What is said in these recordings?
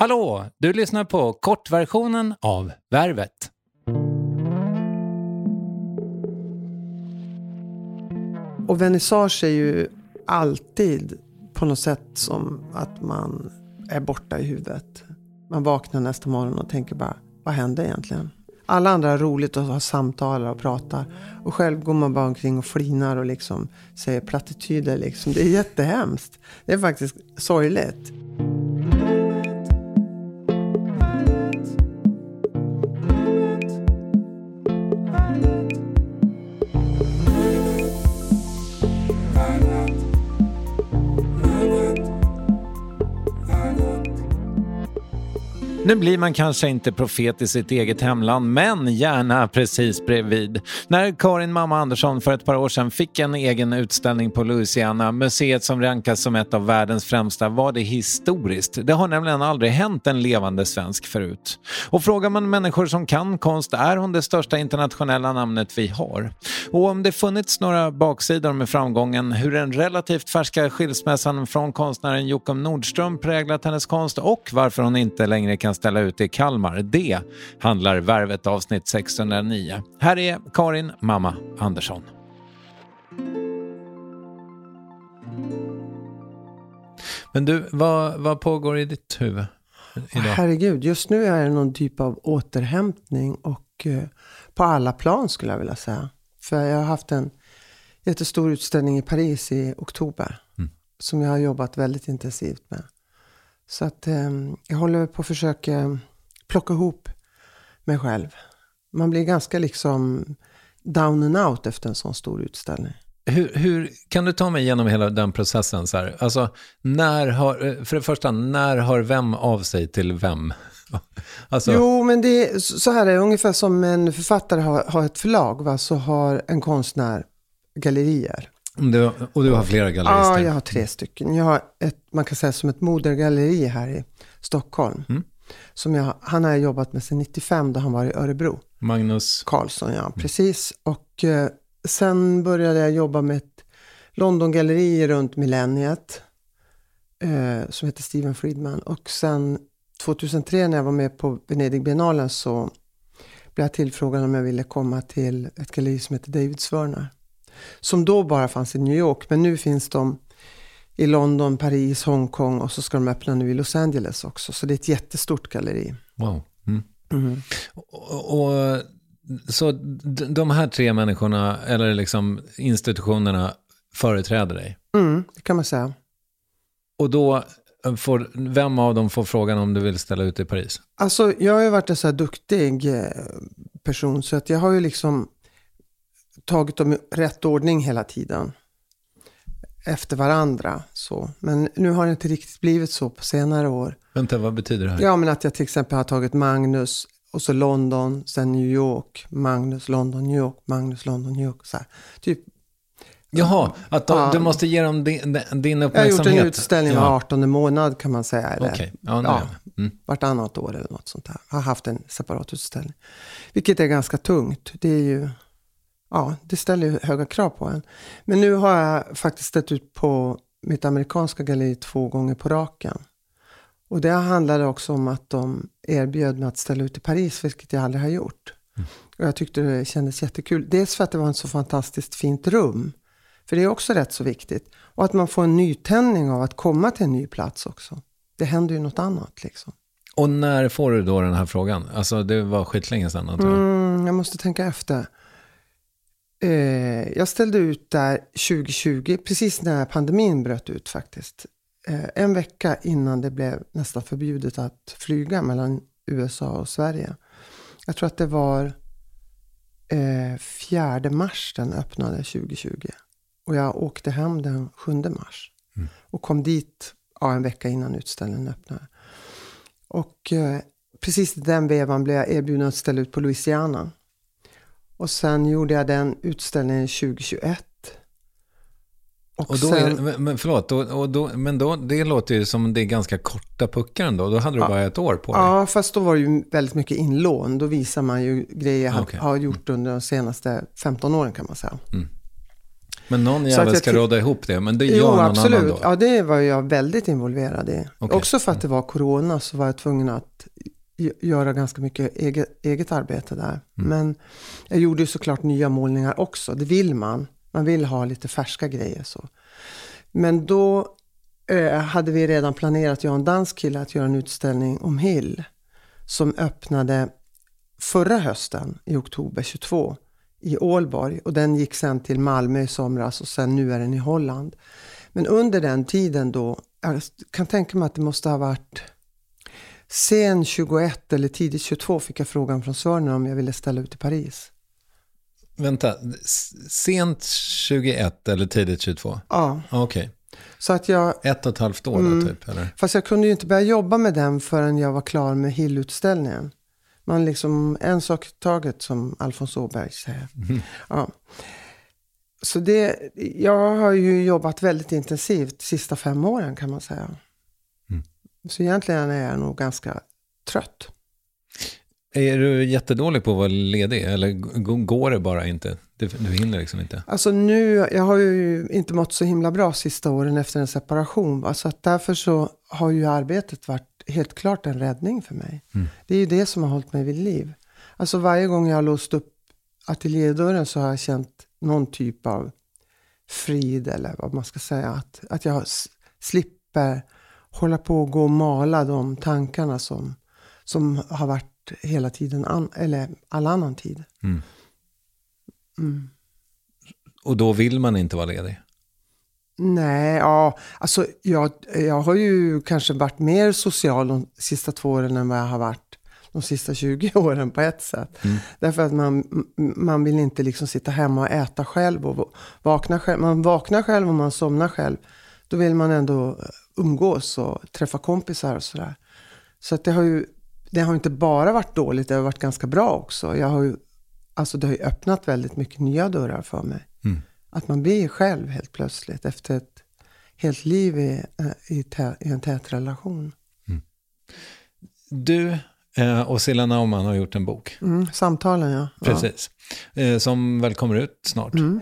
Hallå! Du lyssnar på kortversionen av Värvet. Och vernissage är ju alltid på något sätt som att man är borta i huvudet. Man vaknar nästa morgon och tänker bara, vad hände egentligen? Alla andra har roligt och har samtal och pratar. Och själv går man bara omkring och flinar och liksom säger plattityder. Liksom. Det är jättehemskt. Det är faktiskt sorgligt. Nu blir man kanske inte profet i sitt eget hemland, men gärna precis bredvid. När Karin Mamma Andersson för ett par år sedan fick en egen utställning på Louisiana, museet som rankas som ett av världens främsta, var det historiskt. Det har nämligen aldrig hänt en levande svensk förut. Och frågar man människor som kan konst är hon det största internationella namnet vi har. Och om det funnits några baksidor med framgången, hur den relativt färska skilsmässan från konstnären Jockum Nordström präglat hennes konst och varför hon inte längre kan ställa ut i Kalmar. Det handlar Värvet avsnitt 609. Här är Karin Mamma Andersson. Men du, vad, vad pågår i ditt huvud idag? Herregud, just nu är det någon typ av återhämtning och eh, på alla plan skulle jag vilja säga. För jag har haft en jättestor utställning i Paris i oktober. Mm. Som jag har jobbat väldigt intensivt med. Så att eh, jag håller på att försöka plocka ihop mig själv. Man blir ganska liksom down and out efter en sån stor utställning. Hur, hur, kan du ta mig igenom hela den processen? Så här? Alltså, när har, eh, för det första, när har vem av sig till vem? alltså... Jo, men det är, så här är det ungefär som en författare har, har ett förlag, va? så har en konstnär gallerier. Du, och du har flera gallerister? Ja, jag har tre stycken. Jag har ett, man kan säga som ett modergalleri här i Stockholm. Mm. Som jag, han har jag jobbat med sedan 95 då han var i Örebro. Magnus? Karlsson, ja, precis. Och eh, sen började jag jobba med ett Londongalleri runt millenniet. Eh, som heter Steven Friedman. Och sen 2003 när jag var med på Venedigbiennalen så blev jag tillfrågad om jag ville komma till ett galleri som heter David Svörner. Som då bara fanns i New York, men nu finns de i London, Paris, Hongkong och så ska de öppna nu i Los Angeles också. Så det är ett jättestort galleri. Wow. Mm. Och, och, så de här tre människorna, eller liksom institutionerna, företräder dig? Mm, det kan man säga. Och då får, vem av dem får frågan om du vill ställa ut i Paris? Alltså, jag har ju varit en så här duktig eh, person, så att jag har ju liksom tagit dem i rätt ordning hela tiden. Efter varandra. Så. Men nu har det inte riktigt blivit så på senare år. Vänta, vad betyder det här? Ja, men att jag till exempel har tagit Magnus och så London, sen New York, Magnus, London, New York, Magnus, London, New York. Så här. Typ. Jaha, att de, Ja. du måste ge dem din, din Jag har uppmärksamhet? gjort en utställning var ja. 18 månad kan man säga. Eller, Okej, ja, ja, mm. vartannat år eller något sånt där. Jag har haft en separat utställning. Vilket är ganska tungt. Det är ju, ja, det ställer ju höga krav på en. Men nu har jag faktiskt ställt ut på mitt amerikanska galleri två gånger på raken. Och det handlade också om att de erbjöd mig att ställa ut i Paris, vilket jag aldrig har gjort. Och jag tyckte det kändes jättekul. Dels för att det var ett så fantastiskt fint rum. För det är också rätt så viktigt. Och att man får en nytändning av att komma till en ny plats också. Det händer ju något annat liksom. Och när får du då den här frågan? Alltså det var skitlänge sedan antar jag. Mm, jag måste tänka efter. Eh, jag ställde ut där 2020, precis när pandemin bröt ut faktiskt. Eh, en vecka innan det blev nästan förbjudet att flyga mellan USA och Sverige. Jag tror att det var eh, 4 mars den öppnade 2020. Och jag åkte hem den 7 mars. Och kom dit ja, en vecka innan utställningen öppnade. Och eh, precis i den vevan blev jag erbjuden att ställa ut på Louisiana. Och sen gjorde jag den utställningen 2021. Och, Och då sen, det- men- förlåt, och, och då, men då, det låter ju som det är ganska korta puckar ändå. Då hade du bara ett år på dig. Ja, fast då var det ju väldigt mycket inlån. Då visar man ju grejer jag har- Okej. har gjort under de senaste 15 åren kan man säga. Men någon jävel ska råda ihop det, men det gör Jo, någon absolut. annan då. Ja, det var jag väldigt involverad i. Okej. Också för att det var corona så var jag tvungen att göra ganska mycket eget, eget arbete där. Mm. Men jag gjorde ju såklart nya målningar också. Det vill man. Man vill ha lite färska grejer så. Men då eh, hade vi redan planerat, jag och en dansk kille, att göra en utställning om Hill. Som öppnade förra hösten i oktober 22 i Ålborg. Och den gick sen till Malmö i somras och sen nu är den i Holland. Men under den tiden då, jag kan tänka mig att det måste ha varit sen 21 eller tidigt 22 fick jag frågan från Sörner om jag ville ställa ut i Paris. Vänta, sent 21 eller tidigt 22? Ja, Okej, så att jag, ett och ett halvt år Mm. då typ, eller? fast jag kunde ju inte börja jobba med den förrän jag var klar med Hill-utställningen. Man liksom, en sak i taget som Alfons Åberg säger. Ja. Så det, jag har ju jobbat väldigt intensivt de sista fem åren kan man säga. Så egentligen är jag nog ganska trött. Är du jättedålig på att vara ledig, eller går det bara inte? Du, du hinner liksom inte? Alltså nu, jag har ju inte mått så himla bra sista åren efter en separation. Va? Så att därför så har ju arbetet varit helt klart en räddning för mig. Det är ju det som har hållit mig vid liv. Alltså varje gång jag har låst upp ateljédörren så har jag känt någon typ av frid eller vad man ska säga. Att, att jag slipper hålla på och gå och mala de tankarna som, som har varit hela tiden, an, eller all annan tid. Och då vill man inte vara ledig? Nej, ja, alltså jag, jag har ju kanske varit mer social de sista två åren än vad jag har varit de sista 20 åren på ett sätt. Därför att man, man vill inte liksom sitta hemma och äta själv och va- vakna själv. Man vaknar själv och man somnar själv. Då vill man ändå umgås och träffa kompisar och sådär. Så att det har ju det har inte bara varit dåligt, det har varit ganska bra också. Jag har ju, alltså det har ju öppnat väldigt mycket nya dörrar för mig. Att man blir själv helt plötsligt efter ett helt liv i, eh, i, tä, i en tät relation. Du eh, och Silla Naumann har gjort en bok. Mm, samtalen ja. Precis. Eh, som väl kommer ut snart. Mm.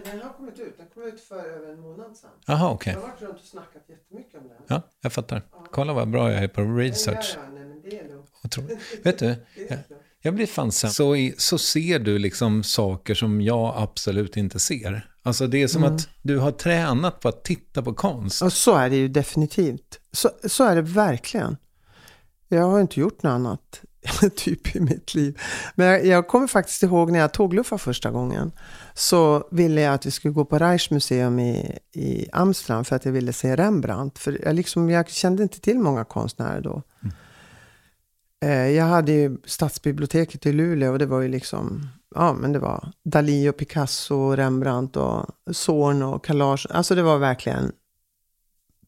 Kom ut för över en månad sedan. Jaha, okej. har varit runt och snackat jättemycket om den. Ja, jag fattar. Kolla vad bra jag är på research. Ja, ja, nej, men det är. Otroligt. Vet du, jag, jag blir fan sen. Så, i, så ser du liksom saker som jag absolut inte ser. Alltså det är som att du har tränat på att titta på konst. Och så är det ju definitivt. Så, så är det verkligen. Jag har inte gjort något annat typ i mitt liv. Men jag, jag kommer faktiskt ihåg när jag tågluffade första gången. Så ville jag att vi skulle gå på Rijksmuseum i, i Amsterdam för att jag ville se Rembrandt. För jag, liksom, jag kände inte till många konstnärer då. Eh, Jag hade ju stadsbiblioteket i Luleå och det var ju liksom, ja men det var Dalí och Picasso, och Rembrandt och Zorn och Collage. Alltså det var verkligen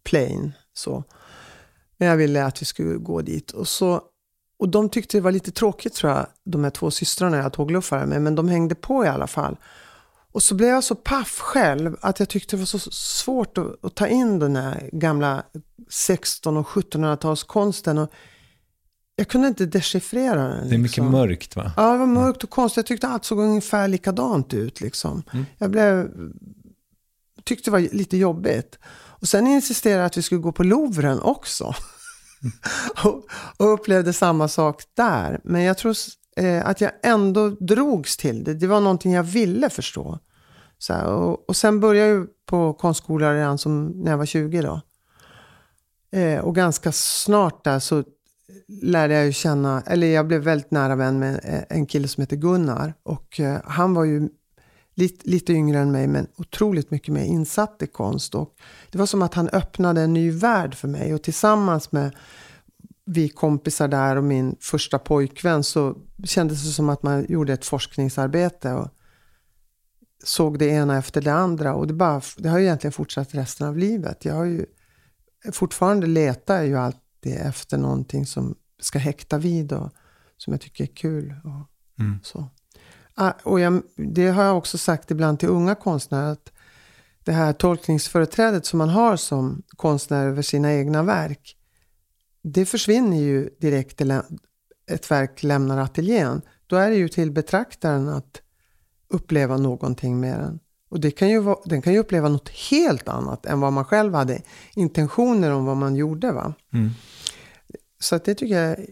plain så. Men jag ville att vi skulle gå dit och så och de tyckte det var lite tråkigt tror jag, de här två systrarna jag tågluffade med, men de hängde på i alla fall. Och så blev jag så paff själv att jag tyckte det var så svårt att, att ta in den här gamla 16 och 1700-talskonsten. Och jag kunde inte dechiffrera den. Det är mycket liksom. mörkt va? Ja, det var mörkt och konstigt. Jag tyckte allt såg ungefär likadant ut. Liksom. Jag blev, tyckte det var lite jobbigt. Och sen insisterade jag att vi skulle gå på Louvren också och, och upplevde samma sak där. Men jag tror eh, att jag ändå drogs till det. Det var någonting jag ville förstå. Så här, och, och sen började jag på konstskola redan som, när jag var 20 då. Eh, och ganska snart där så lärde jag ju känna, eller jag blev väldigt nära vän med eh, en kille som heter Gunnar. Och eh, han var ju lite, lite yngre än mig men otroligt mycket mer insatt i konst. Och det var som att han öppnade en ny värld för mig. Och tillsammans med vi kompisar där och min första pojkvän så kändes det som att man gjorde ett forskningsarbete. Och såg det ena efter det andra. Och det, bara, det har ju egentligen fortsatt resten av livet. Jag har ju fortfarande letar jag ju alltid efter någonting som ska häkta vid och som jag tycker är kul. Och Mm. så. Ah, och jag, det har jag också sagt ibland till unga konstnärer. att Det här tolkningsföreträdet som man har som konstnär över sina egna verk. Det försvinner ju direkt till ett verk lämnar ateljén. Då är det ju till betraktaren att uppleva någonting med den. Och det kan ju vara, den kan ju uppleva något helt annat än vad man själv hade intentioner om vad man gjorde. Va? Mm. Så att det tycker jag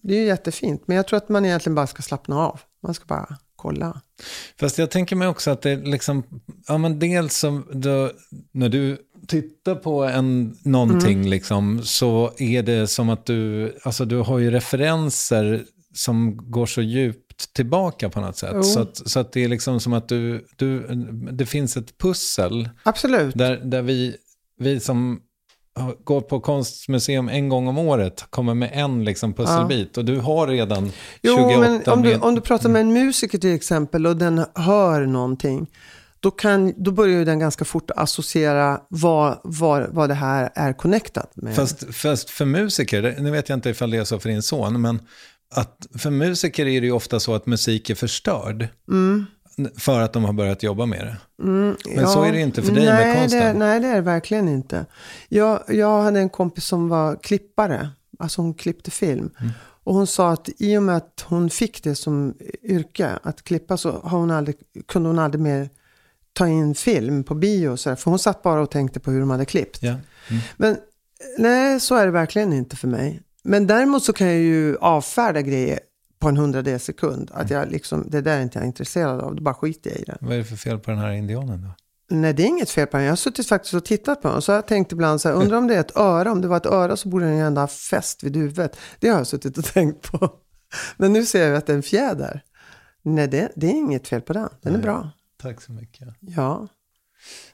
det är jättefint. Men jag tror att man egentligen bara ska slappna av. Man ska bara kolla. Fast jag tänker mig också att det liksom, ja men dels som då, när du tittar på en, någonting Mm. liksom, så är det som att du, alltså du har ju referenser som går så djupt tillbaka på något sätt. Jo. Så att, så att det är liksom som att du, du, det finns ett pussel Absolut. där, där vi, vi som går på konstmuseum en gång om året kommer med en liksom pusselbit och du har redan 28 Jo, men om du, om du pratar med en musiker till exempel och den hör någonting. Då, kan, då börjar ju den ganska fort associera vad, vad, vad det här är connectat med. Fast, fast för musiker, nu vet jag inte ifall det är så för din son, men att för musiker är det ju ofta så att musik är förstörd. Mm. För att de har börjat jobba med det. Men så är det inte för dig nej, med konsten. Det, nej, det är det verkligen inte. Jag, jag hade en kompis som var klippare. Alltså hon klippte film. Mm. Och hon sa att i och med att hon fick det som yrke, att klippa, så har hon aldrig, kunde hon aldrig mer ta in film på bio. och Så där, för hon satt bara och tänkte på hur de hade klippt. Ja. Men nej, så är det verkligen inte för mig. Men däremot så kan jag ju avfärda grejer på en hundradels sekund. Att jag liksom, det där är inte jag intresserad av, då bara skiter jag i det. Vad är det för fel på den här indianen då? Nej, det är inget fel på den. Jag har suttit faktiskt och tittat på den. Så har jag tänkt ibland så här, undrar om det är ett öra. Om det var ett öra så borde den ju ändå ha fäst vid huvudet. Det har jag suttit och tänkt på. Men nu ser jag att det är en fjäder. Nej, det, det är inget fel på den. Den är bra. Tack så mycket. Ja.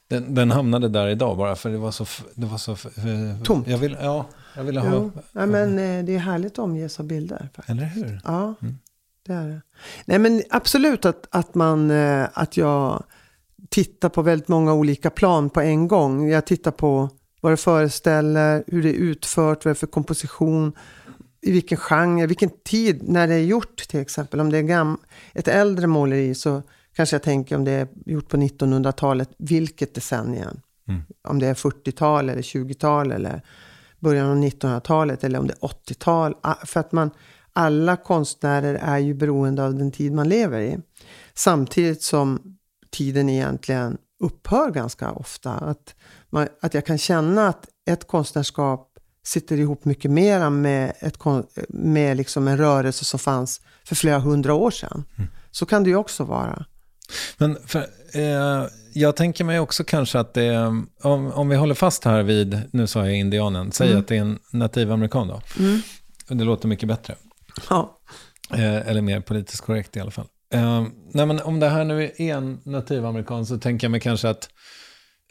Den, den hamnade där idag bara för det var så... Det var så eh, Tomt. Jag vill, ja, jag ville ha... Jo. Ja, men eh, det är härligt att omges av bilder. Faktiskt. Eller hur? Ja, det är det. Nej, men absolut att, att, man, eh, att jag tittar på väldigt många olika plan på en gång. Jag tittar på vad det föreställer, hur det är utfört, vad det är för komposition, i vilken genre, vilken tid, när det är gjort till exempel. Om det är gam- ett äldre måleri så kanske jag tänker om det är gjort på 1900-talet, vilket decennium? Mm. Om det är 40-tal eller 20-tal eller början av 1900-talet eller om det är 80-tal. Ah, För att man, alla konstnärer är ju beroende av den tid man lever i. Samtidigt som tiden egentligen upphör ganska ofta. Att, man, att jag kan känna att ett konstnärskap sitter ihop mycket mera med, ett, med liksom en rörelse som fanns för flera hundra år sedan. Så kan det ju också vara. Men för, eh, jag tänker mig också kanske att det, om, om vi håller fast här vid, nu sa jag indianen, säg att det är en nativamerikan då. Det låter mycket bättre. Ja. Eh, eller mer politiskt korrekt i alla fall. Eh, nej, men om det här nu är en nativamerikan så tänker jag mig kanske att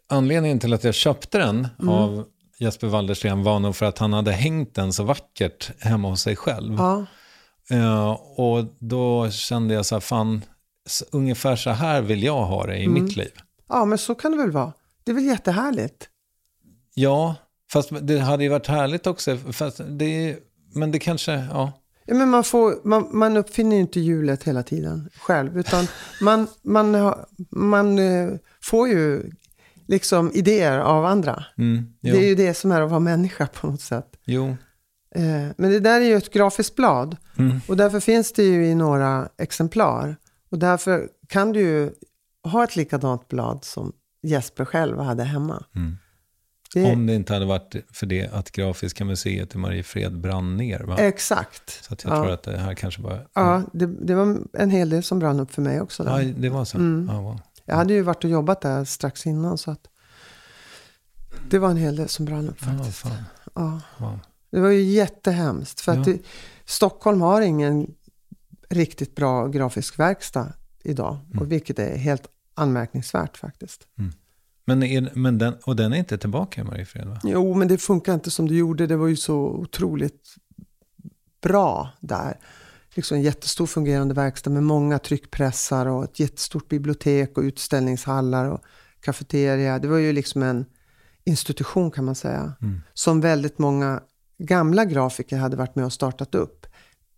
anledningen till att jag köpte den av Jesper Waldersten var nog för att han hade hängt den så vackert hemma hos sig själv. Ja. Eh, och då kände jag så här, fan, ungefär så här vill jag ha det i mitt liv. ja, men så kan det väl vara. Det är väl jättehärligt. Ja, fast det hade ju varit härligt också. Fast det, men det kanske, ja. Ja, men man, får, man, man uppfinner ju inte hjulet hela tiden själv. Utan man, man, man eh, får ju liksom idéer av andra. Mm, Det är ju det som är att vara människa på något sätt. jo. Eh, Men det där är ju ett grafiskt blad. Mm. Och därför finns det ju i några exemplar. Och därför kan du ju ha ett likadant blad som Jesper själv hade hemma. Mm. Det, Om det inte hade varit för det att Grafiska museet i Mariefred brann ner. Va? Exakt. Så jag ja. tror att det här kanske var... Ja, det, det var en hel del som brann upp för mig också. Där. Ja, det var så. Mm. Ja, wow. Jag hade ju varit och jobbat där strax innan så att det var en hel del som brann upp Ja, faktiskt. fan. Ja, Wow. det var ju jättehemskt för att Ja. det, Stockholm har ingen riktigt bra grafisk verkstad idag. Mm. Och vilket är helt anmärkningsvärt faktiskt. Men, är, men den, och den är inte tillbaka i Mariefred va? Jo, men det funkar inte som det gjorde. Det var ju så otroligt bra där. Liksom en jättestor fungerande verkstad med många tryckpressar och ett jättestort bibliotek och utställningshallar och kafeteria. Det var ju liksom en institution kan man säga. Som väldigt många gamla grafiker hade varit med och startat upp.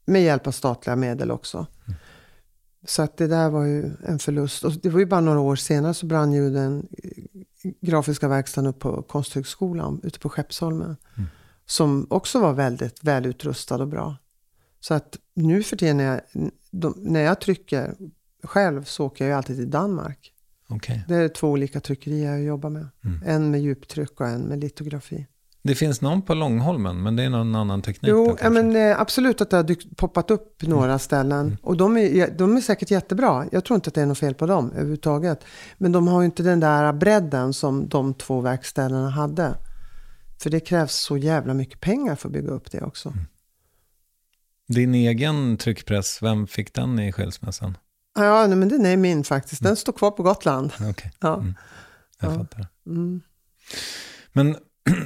Med hjälp av statliga medel också. Så att det där var ju en förlust. Och det var ju bara några år senare så brann ju den grafiska verkstaden upp på Konsthögskolan ute på Skeppsholmen. Som också var väldigt välutrustad och bra. Så att nu för tiden när jag, de, när jag trycker själv så åker jag ju alltid till Danmark. Okej. Det är två olika tryckerier jag jobbar med. En med djuptryck och en med litografi. Det finns någon på Långholmen, men det är någon annan teknik Jo, ja, men, eh, absolut att det har dykt, poppat upp några ställen. Och de är, de är säkert jättebra. Jag tror inte att det är något fel på dem överhuvudtaget. Men de har ju inte den där bredden som de två verkstäderna hade. För det krävs så jävla mycket pengar för att bygga upp det också. Din egen tryckpress, vem fick den i skilsmässan? Ja, nej, men den är min faktiskt. Den står kvar på Gotland. Okej, Ja. Mm. jag Ja. fattar. Mm. Men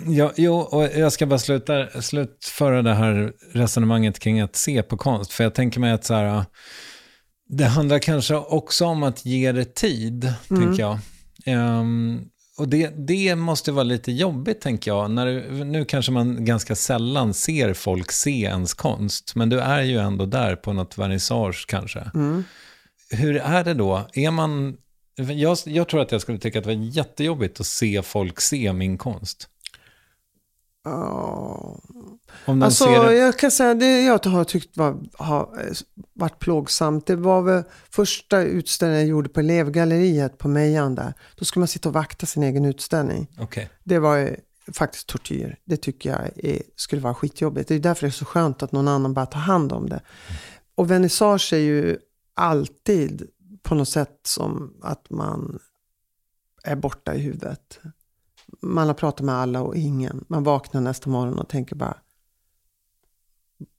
ja, jo, och jag ska bara sluta, slutföra det här resonemanget kring att se på konst. För jag tänker mig att så här, det handlar kanske också om att ge det tid, tänker jag. Ehm, och det, det måste vara lite jobbigt, tänker jag. När du, nu kanske man ganska sällan ser folk se ens konst, men du är ju ändå där på något vernissage kanske. Hur är det då? Är man... Jag, jag tror att jag skulle tycka att det var jättejobbigt att se folk se min konst. Ja. Om Alltså, jag kan säga det jag har tyckt var, har eh, varit plågsamt. Det var väl första utställningen jag gjorde på elevgalleriet på Mejan där. Då skulle man sitta och vakta sin egen utställning. Okej. Det var ju faktiskt tortyr. Det tycker jag är, skulle vara skitjobbigt. Det är därför det är så skönt att någon annan bara tar hand om det. Och vernissage är ju alltid på något sätt som att man är borta i huvudet. Man har pratat med alla och ingen. Man vaknar nästa morgon och tänker bara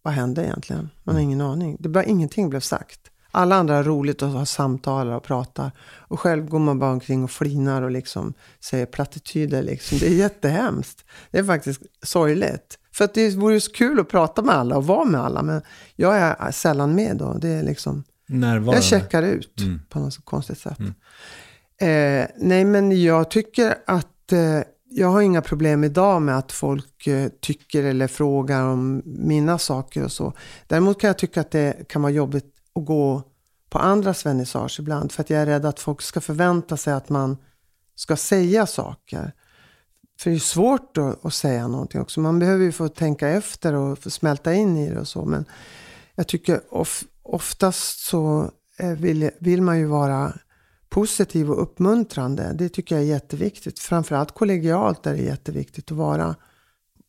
vad hände egentligen? Man har ingen aning. Det bara, ingenting blev sagt. Alla andra har roligt och har samtal och pratar. Och själv går man bara omkring och flinar och liksom säger plattityder. Liksom. Det är jättehemskt. Det är faktiskt sorgligt. För att det vore ju så kul att prata med alla och vara med alla. Men jag är sällan med då. Det är liksom, Närvarande. jag checkar ut Mm. på något så konstigt sätt. Eh, nej, men jag tycker att eh, jag har inga problem idag med att folk eh, tycker eller frågar om mina saker och så. Däremot kan jag tycka att det kan vara jobbigt att gå på andras vernissage ibland. För att jag är rädd att folk ska förvänta sig att man ska säga saker. För det är svårt att, att säga någonting också. Man behöver ju få tänka efter och få smälta in i det och så. Men jag tycker of, oftast så eh, vill, vill man ju vara positiv och uppmuntrande. Det tycker jag är jätteviktigt. Framförallt kollegialt är det jätteviktigt att vara,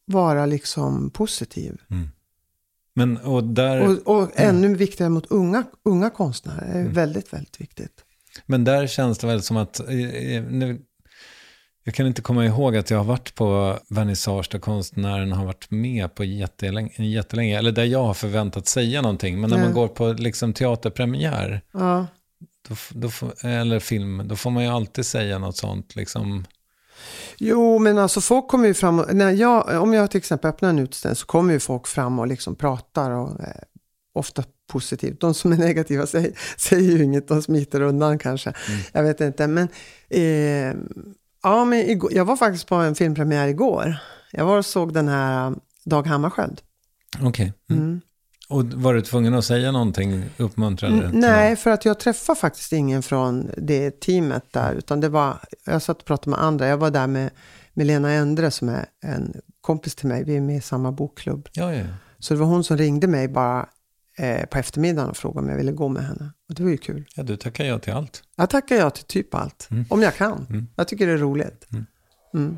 vara liksom positiv. Mm. Men, och där, och, och ännu viktigare mot unga, unga konstnärer. Är mm. väldigt, väldigt viktigt. Men där känns det väl som att, eh, eh, nu, jag kan inte komma ihåg att jag har varit på vernissage där konstnären har varit med på jättelänge, jättelänge eller där jag har förväntat säga någonting. Men när man går på liksom teaterpremiär, ja. Då, då, eller film, då får man ju alltid säga något sånt. Liksom. Jo, men alltså folk kommer ju fram, när jag, om jag till exempel öppnar en utställning så kommer ju folk fram och liksom pratar och eh, ofta positivt. De som är negativa säger, säger ju inget, de smiter undan kanske. Mm. Jag vet inte, men eh, Ja, men igår, jag var faktiskt på en filmpremiär igår. Jag var och såg den här um, Dag Hammarskjöld. Okej. Okay. Mm. Mm. Och var du tvungen att säga någonting uppmuntrande? Mm, nej, för att jag träffade faktiskt ingen från det teamet där. Utan det var, jag satt och pratade med andra. Jag var där med, med Lena Endre som är en kompis till mig. Vi är med i samma bokklubb. Ja, ja. Så det var hon som ringde mig bara eh, på eftermiddagen och frågade om jag ville gå med henne. Och det var ju kul. Ja, du tackar ja till allt. Jag tackar ja till typ allt. Mm. Om jag kan. Mm. Jag tycker det är roligt. Mm.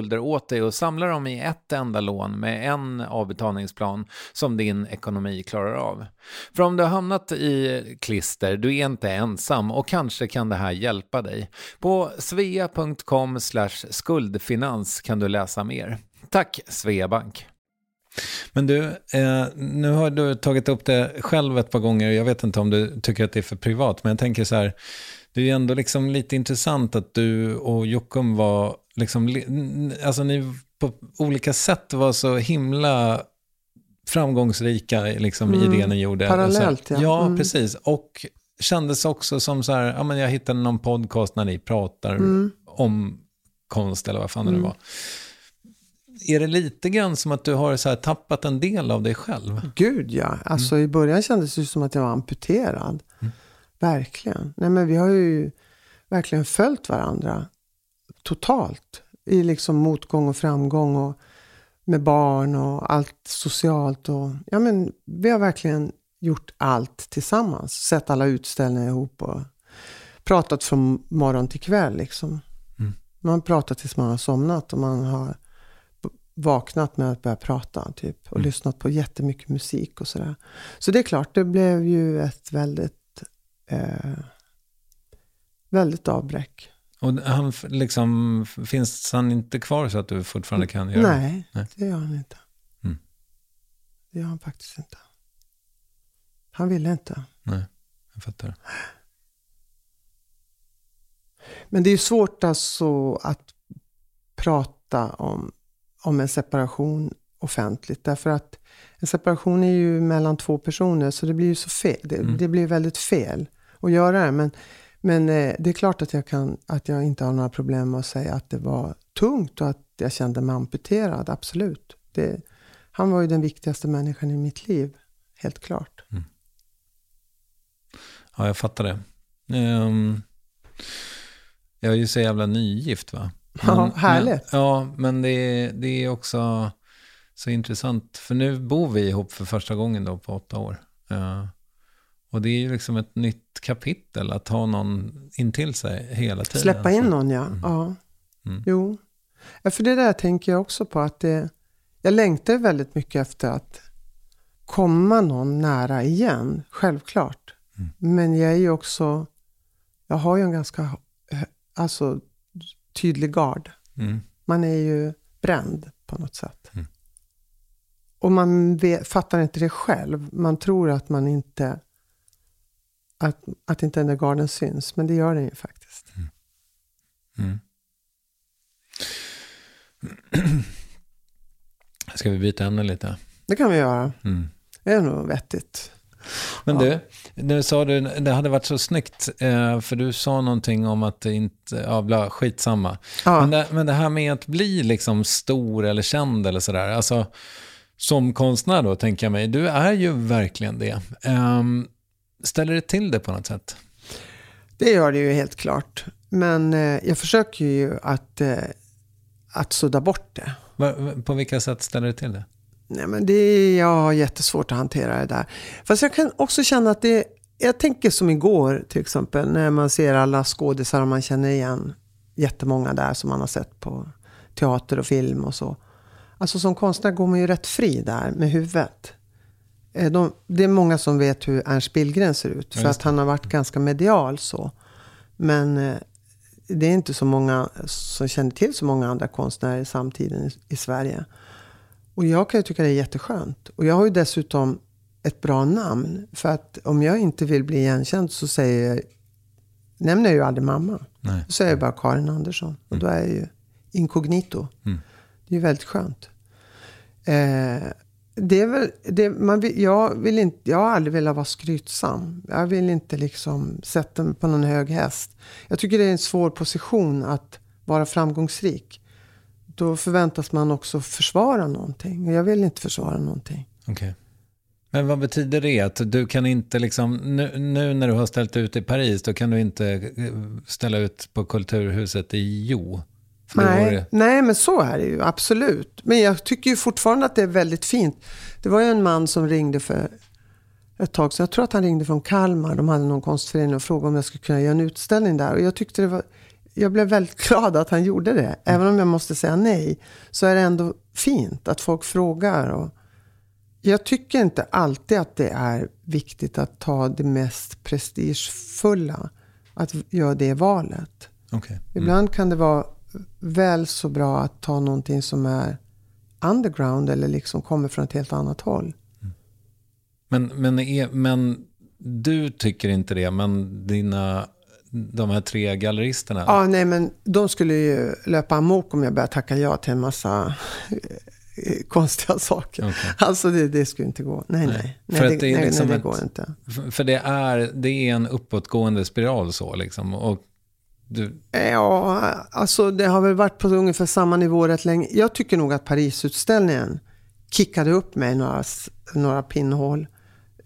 skulder åt dig och samla dem i ett enda lån med en avbetalningsplan som din ekonomi klarar av. För om du har hamnat i klister, du är inte ensam och kanske kan det här hjälpa dig. På svea.com skuldfinans kan du läsa mer. Tack Sveabank! Men du, eh, nu har du tagit upp det själv ett par gånger. Jag vet inte om du tycker att det är för privat, men jag tänker så här. Det är ju ändå liksom lite intressant att du och Jockum var, liksom, alltså ni på olika sätt var så himla framgångsrika liksom, mm. i det ni gjorde. Parallellt, ja. Ja, mm. precis. Och kändes också som så här, ja men jag hittade någon podcast när ni pratar mm. om konst eller vad fan det nu mm. var. Är det lite grann som att du har så tappat en del av dig själv? Gud ja. Alltså mm. i början kändes det som att jag var amputerad. Mm. Verkligen. Nej men vi har ju verkligen följt varandra totalt. I liksom motgång och framgång och med barn och allt socialt. Och, ja men vi har verkligen gjort allt tillsammans. Sett alla utställningar ihop och pratat från morgon till kväll liksom. Mm. Man har pratat tills man har somnat och man har vaknat med att börja prata typ. Och mm. lyssnat på jättemycket musik och sådär. Så det är klart, det blev ju ett väldigt, eh, väldigt avbräck. Och han liksom, finns han inte kvar så att du fortfarande kan göra Nej, det? Nej, det gör han inte. Mm. Det gör han faktiskt inte. Han ville inte. Nej, jag fattar. Men det är svårt alltså att prata om, om en separation offentligt. Därför att en separation är ju mellan två personer, så det blir ju så fel. Det, mm. det blir väldigt fel att göra det. Men, men eh, det är klart att jag, kan, att jag inte har några problem med att säga att det var tungt och att jag kände mig amputerad, absolut. Det, han var ju den viktigaste människan i mitt liv, helt klart. Mm. Ja, jag fattar det. Um, jag är ju så jävla nygift va? Men, ja, härligt. Men, ja, men det är, det är också så intressant. För nu bor vi ihop för första gången då på åtta år. Uh, och det är ju liksom ett nytt kapitel att ha någon intill sig hela tiden. Släppa in någon ja. Mm. ja. Mm. Jo. Ja, för det där tänker jag också på att det, jag längtar väldigt mycket efter att komma någon nära igen, självklart. Mm. Men jag är ju också, jag har ju en ganska alltså, tydlig gard. Mm. Man är ju bränd på något sätt. Mm. Och man vet, fattar inte det själv. Man tror att man inte att, att inte den där garden syns, men det gör den ju faktiskt. Mm. mm. Ska vi byta ämne lite? Det kan vi göra. Mm. Det är nog vettigt. Men du, nu sa du, det hade varit så snyggt, eh, för du sa någonting om att det inte, ja bla, skitsamma. Ja. Men, det, men det här med att bli liksom stor eller känd eller sådär, alltså som konstnär då tänker jag mig, du är ju verkligen det. Um, ställer det till det på något sätt? Det gör det ju helt klart. Men eh, jag försöker ju att, eh, att sudda bort det. På vilka sätt ställer det till det? Nej, men det är, jag har jättesvårt att hantera det där. Fast jag kan också känna att det, jag tänker som igår till exempel, när man ser alla skådisar och man känner igen jättemånga där som man har sett på teater och film och så. Alltså som konstnär går man ju rätt fri där med huvudet. Eh, de, det är många som vet hur Ernst Billgren ser ut, för att han har varit ganska medial så. Men eh, det är inte så många som känner till så många andra konstnärer i samtiden i, i Sverige. Och jag kan ju tycka det är jätteskönt. Och jag har ju dessutom ett bra namn. För att om jag inte vill bli igenkänd så säger jag, nämner jag ju aldrig mamma. Nej. Då säger jag bara Karin Andersson. Och då är jag ju inkognito. Mm. Det är ju väldigt skönt. Eh, det är väl, det, man vill, jag, vill inte, jag har aldrig velat vara skrytsam. Jag vill inte liksom sätta mig på någon hög häst. Jag tycker det är en svår position att vara framgångsrik då förväntas man också försvara någonting. Och jag vill inte försvara någonting. Okay. Men vad betyder det? Att du kan inte liksom, nu, nu, när du har ställt ut i Paris, då kan du inte eh, ställa ut på Kulturhuset i Jo? Nej, nej, men så är det ju absolut. Men jag tycker ju fortfarande att det är väldigt fint. Det var ju en man som ringde för ett tag sedan. Jag tror att han ringde från Kalmar. De hade någon konstförening och frågade om jag skulle kunna göra en utställning där. Och jag tyckte det var jag blev väldigt glad att han gjorde det. Även om jag måste säga nej, så är det ändå fint att folk frågar. Och jag tycker inte alltid att det är viktigt att ta det mest prestigefulla. Att göra det valet. Okay. Mm. Ibland kan det vara väl så bra att ta någonting som är underground eller liksom kommer från ett helt annat håll. Men, men, är, men du tycker inte det, men dina, de här tre galleristerna? Ja, nej men de skulle ju löpa amok om jag började tacka ja till en massa eh, konstiga saker. Okej. Alltså det, det skulle inte gå. Nej, nej. nej. För nej, det är nej, liksom nej, det ett- går inte. För- För det är, det är en uppåtgående spiral så liksom. Och du, Ja, alltså det har väl varit på ungefär samma nivå rätt länge. Jag tycker nog att Parisutställningen kickade upp mig några, några pinnhål.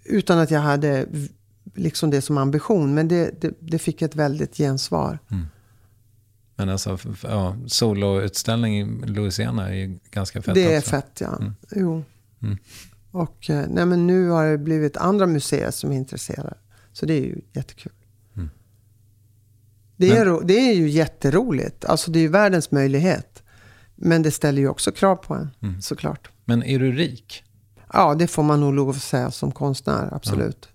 Utan att jag hade liksom det som ambition. Men det, det, det fick ett väldigt gensvar. men alltså, ja, soloutställning i Louisiana är ju ganska fett det är också. fett ja. Mm. Jo. Mm. Och eh, nej, men nu har det blivit andra museer som är intresserade. Så det är ju jättekul. Det, är, Men- det är ju jätteroligt. Alltså det är ju världens möjlighet. Men det ställer ju också krav på en, Mm. såklart. Men är du rik? Ja, det får man nog lov att säga som konstnär, absolut.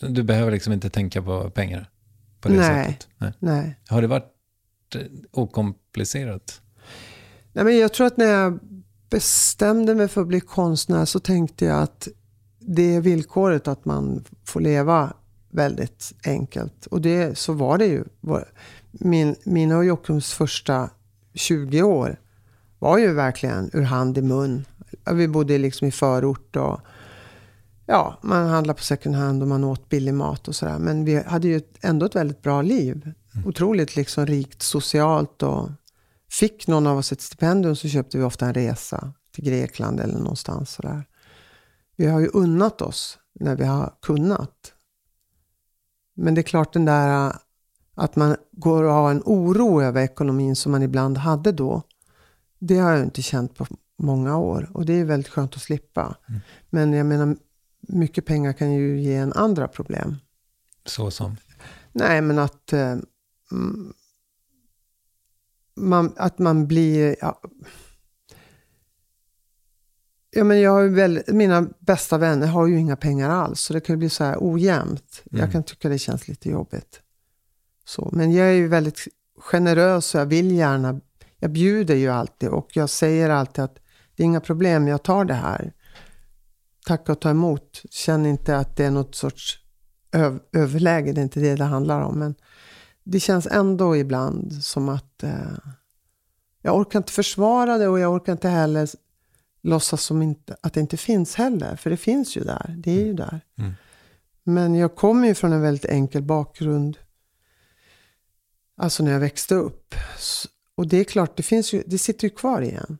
Så Du behöver liksom inte tänka på pengar på det Nej. sättet? Nej. Nej. Har det varit eh, okomplicerat? Nej, men jag tror att när jag bestämde mig för att bli konstnär så tänkte jag att det är villkoret att man får leva väldigt enkelt. Och det, så var det ju. Min, mina och Jockums första 20 år var ju verkligen ur hand i mun. Vi bodde liksom i förort och ja, man handlade på second hand och man åt billig mat och sådär. Men vi hade ju ändå ett väldigt bra liv. Otroligt liksom rikt socialt och Fick någon av oss ett stipendium så köpte vi ofta en resa till Grekland eller någonstans sådär. Vi har ju unnat oss när vi har kunnat. Men det är klart den där äh, att man går och har en oro över ekonomin som man ibland hade då. Det har jag inte känt på många år och det är väldigt skönt att slippa. Men jag menar, mycket pengar kan ju ge en andra problem. Så som? Nej, men att, eh, mm, man, att man blir... Ja, ja, men jag har väl, mina bästa vänner har ju inga pengar alls, så det kan ju bli så här ojämnt. Mm. Jag kan tycka det känns lite jobbigt. Så, men jag är ju väldigt generös och jag vill gärna... Jag bjuder ju alltid och jag säger alltid att det är inga problem, jag tar det här. Tacka och ta emot. Känn inte att det är något sorts öv- överläge, det är inte det det handlar om. Men det känns ändå ibland som att eh, jag orkar inte försvara det och jag orkar inte heller låtsas som inte, att det inte finns heller. För det finns ju där, det är ju där. Mm. Men jag kommer ju från en väldigt enkel bakgrund. Alltså när jag växte upp. Och det är klart, det, finns ju, det sitter ju kvar igen.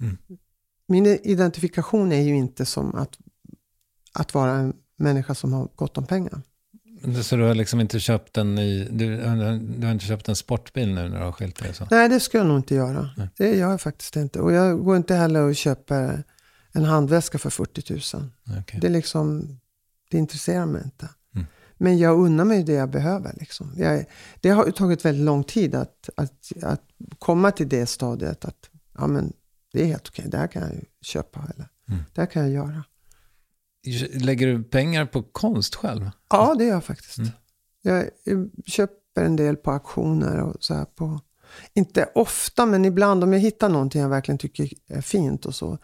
Mm. Min identifikation är ju inte som att, att vara en människa som har gott om pengar. Så du har liksom inte köpt en ny, du, du har inte köpt en sportbil nu när du har skilt dig? Så. Nej, det ska jag nog inte göra. Nej. Det gör jag faktiskt inte. Och jag går inte heller och köper en handväska för 40 000. Okej. Det, är liksom, det intresserar mig inte. Mm. Men jag unnar mig det jag behöver. Liksom. Jag, det har tagit väldigt lång tid att, att, att komma till det stadiet. Att ja, men det är helt okej, det här kan jag köpa. Eller Mm. det här kan jag göra. Lägger du pengar på konst själv? Ja, det gör jag faktiskt. Mm. Jag, köper en del på auktioner och så här på... Inte ofta, men ibland om jag hittar någonting jag verkligen tycker är fint och så.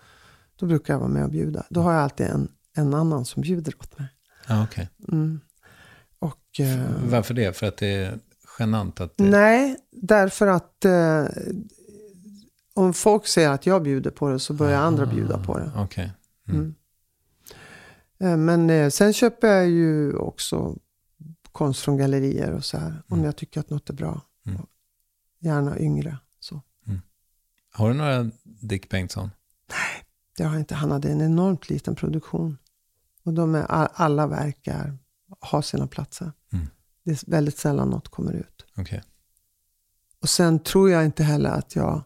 Då brukar jag vara med och bjuda. Då har jag alltid en, en annan som bjuder åt mig. Ja, okej. Mm. Och... Eh, Varför det? För att det är genant att det... nej, därför att eh, om folk säger att jag bjuder på det så börjar andra bjuda på det. Okej. Mm. Mm. Eh, Men eh, sen köper jag ju också konst från gallerier och så här. Om jag tycker att något är bra. Mm. Gärna yngre. Så. Har du några Dick Bengtsson? Det har jag inte. Han hade en enormt liten produktion. Och de är, alla verk är, har sina platser. Mm. Det är väldigt sällan något kommer ut. Okej. Och sen tror jag inte heller att jag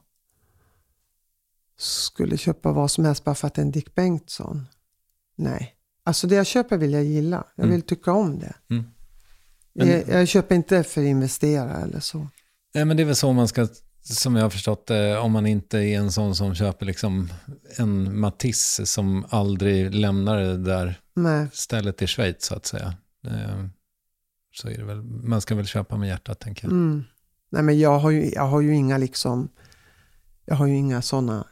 skulle köpa vad som helst bara för att det är en Dick Bengtsson. Nej. Alltså det jag köper vill jag gilla. Jag Mm. vill tycka om det. Mm. Men- Jag, jag köper inte för att investera eller så. Nej, men det är väl så man ska, som jag har förstått det, om man inte är en sån som köper liksom en Matisse som aldrig lämnar det där Nej. stället i Schweiz så att säga. Eh, Så är det väl, man ska väl köpa med hjärtat tänker jag. Mm. Nej men jag har, ju, jag har ju inga liksom, jag har ju inga sådana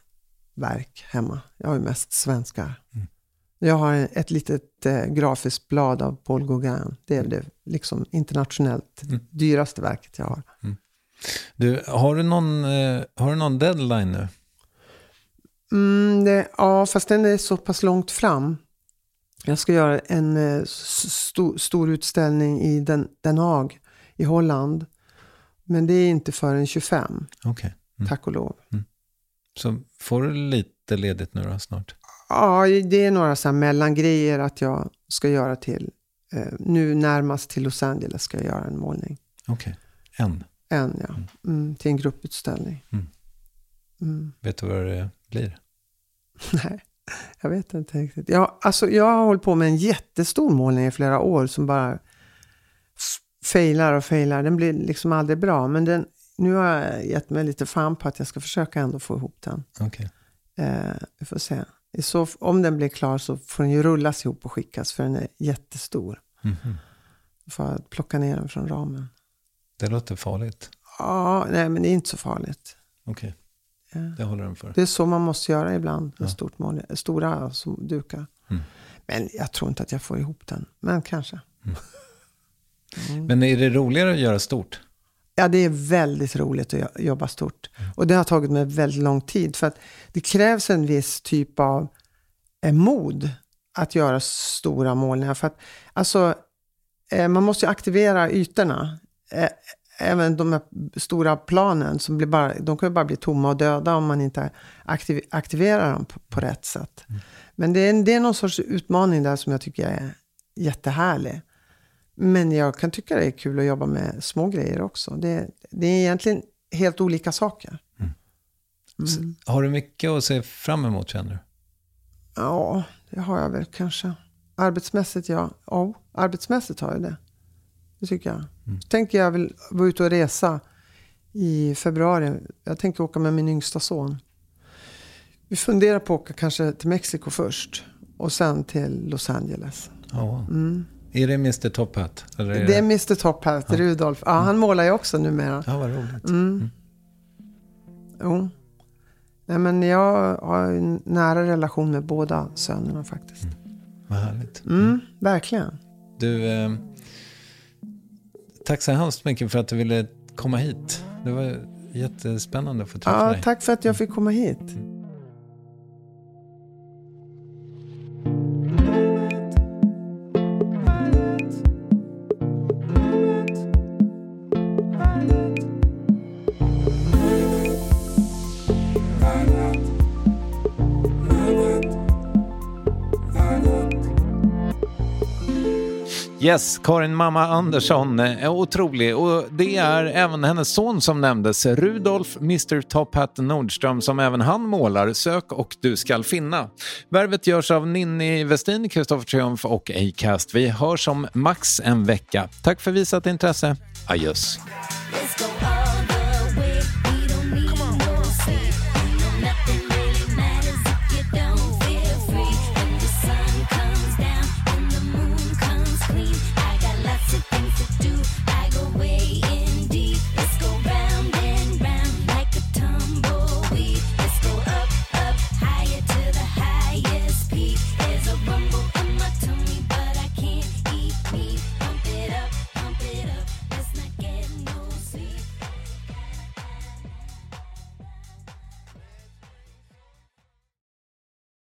verk hemma. Jag har ju mest svenskar. Jag har ett litet eh, grafiskt blad av Paul Gauguin. Det är det liksom internationellt dyraste verket jag har. Du, har, du någon, eh, har du någon deadline nu? Mm, det, ja, fast den är så pass långt fram. Jag ska göra en eh, sto, stor utställning i Den, Den Haag i Holland. Men det är inte förrän 25, Okej. Mm. tack och lov. Så får du lite ledigt nu då snart? Ja, det är några så mellangrejer att jag ska göra till, eh, nu närmast till Los Angeles ska jag göra en målning. Okej. En. En, ja. Mm, till en grupputställning. Mm. Mm. Vet du vad det blir? Nej, jag vet inte riktigt. Jag, alltså, jag har hållit på med en jättestor målning i flera år som bara failar och failar. Den blir liksom aldrig bra. Men den, nu har jag gett mig lite fan på att jag ska försöka ändå få ihop den. Okej. Eh, vi får se. Så, om den blir klar så får den ju rullas ihop och skickas för den är jättestor. Mhm. Då får jag plocka ner den från ramen. Det låter farligt. Ja, nej men det är inte så farligt. Okej. Ja. Det håller den för. Det är så man måste göra ibland med Ja. stort mål, stora som dukar. Mm. Men jag tror inte att jag får ihop den. Men kanske. Men är det roligare att göra stort? Ja, det är väldigt roligt att jo- jobba stort. Och det har tagit mig väldigt lång tid. För att det krävs en viss typ av eh, mod att göra stora målningar. För att, alltså, eh, man måste ju aktivera ytorna. Eh, även de här stora planen, som blir bara, de kan ju bara bli tomma och döda om man inte aktiv, aktiverar dem på, på rätt sätt. Men det är, det är någon sorts utmaning där som jag tycker är jättehärlig. Men jag kan tycka det är kul att jobba med små grejer också. Det, det är egentligen helt olika saker. Mm. Har du mycket att se fram emot känner du? Ja, det har jag väl kanske. Arbetsmässigt, ja. Ja, arbetsmässigt har jag det. Det tycker jag. Så tänker jag väl vara ute och resa i februari. Jag tänker åka med min yngsta son. Vi funderar på att åka kanske till Mexiko först. Och sen till Los Angeles. Ja. Är det Mr Top Hat? Eller är Mm. Det är Mr Top Hat, Rudolf. Ja, han målar ju också numera. Ja, vad roligt. Mm. Jo. Nej, men jag har en nära relation med båda sönerna faktiskt. Vad härligt. Mm, verkligen. Du, eh, tack så hemskt mycket för att du ville komma hit. Det var jättespännande att få träffa Ja, dig. tack för att jag fick komma hit. Yes, Karin mamma Andersson är otrolig och det är även hennes son som nämndes, Rudolf Mr Top Hat Nordström som även han målar. Sök och du skall finna. Värvet görs av Ninni Westin, Kristoffer Triumf och Acast. Vi hörs om max en vecka. Tack för visat intresse. Adjöss. Let's go.